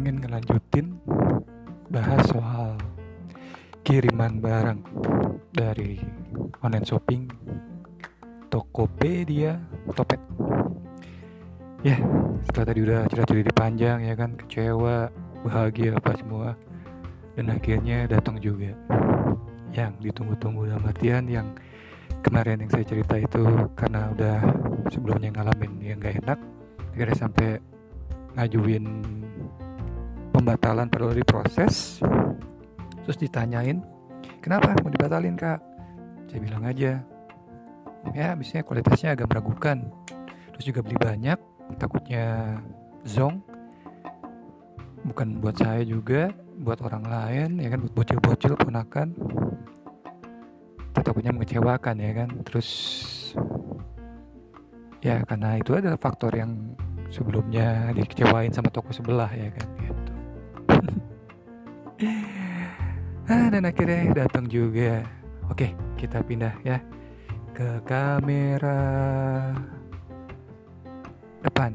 pengen ngelanjutin bahas soal kiriman barang dari online shopping Tokopedia Topet. Ya setelah tadi udah cerita-cerita panjang ya kan kecewa bahagia apa semua. Dan akhirnya datang juga yang ditunggu-tunggu dalam artian yang kemarin yang saya cerita itu karena udah sebelumnya ngalamin yang gak enak akhirnya sampai ngajuin pembatalan perlu diproses. Terus ditanyain kenapa? Mau dibatalin kak? Saya bilang aja ya misalnya kualitasnya agak meragukan. Terus juga beli banyak takutnya zong bukan buat saya juga buat orang lain ya kan? Buat bocil-bocil ponakan. Takutnya mengecewakan ya kan? Terus ya karena itu adalah faktor yang sebelumnya dikecewain sama toko sebelah ya kan ah dan akhirnya datang juga. Oke kita pindah ya. Ke kamera depan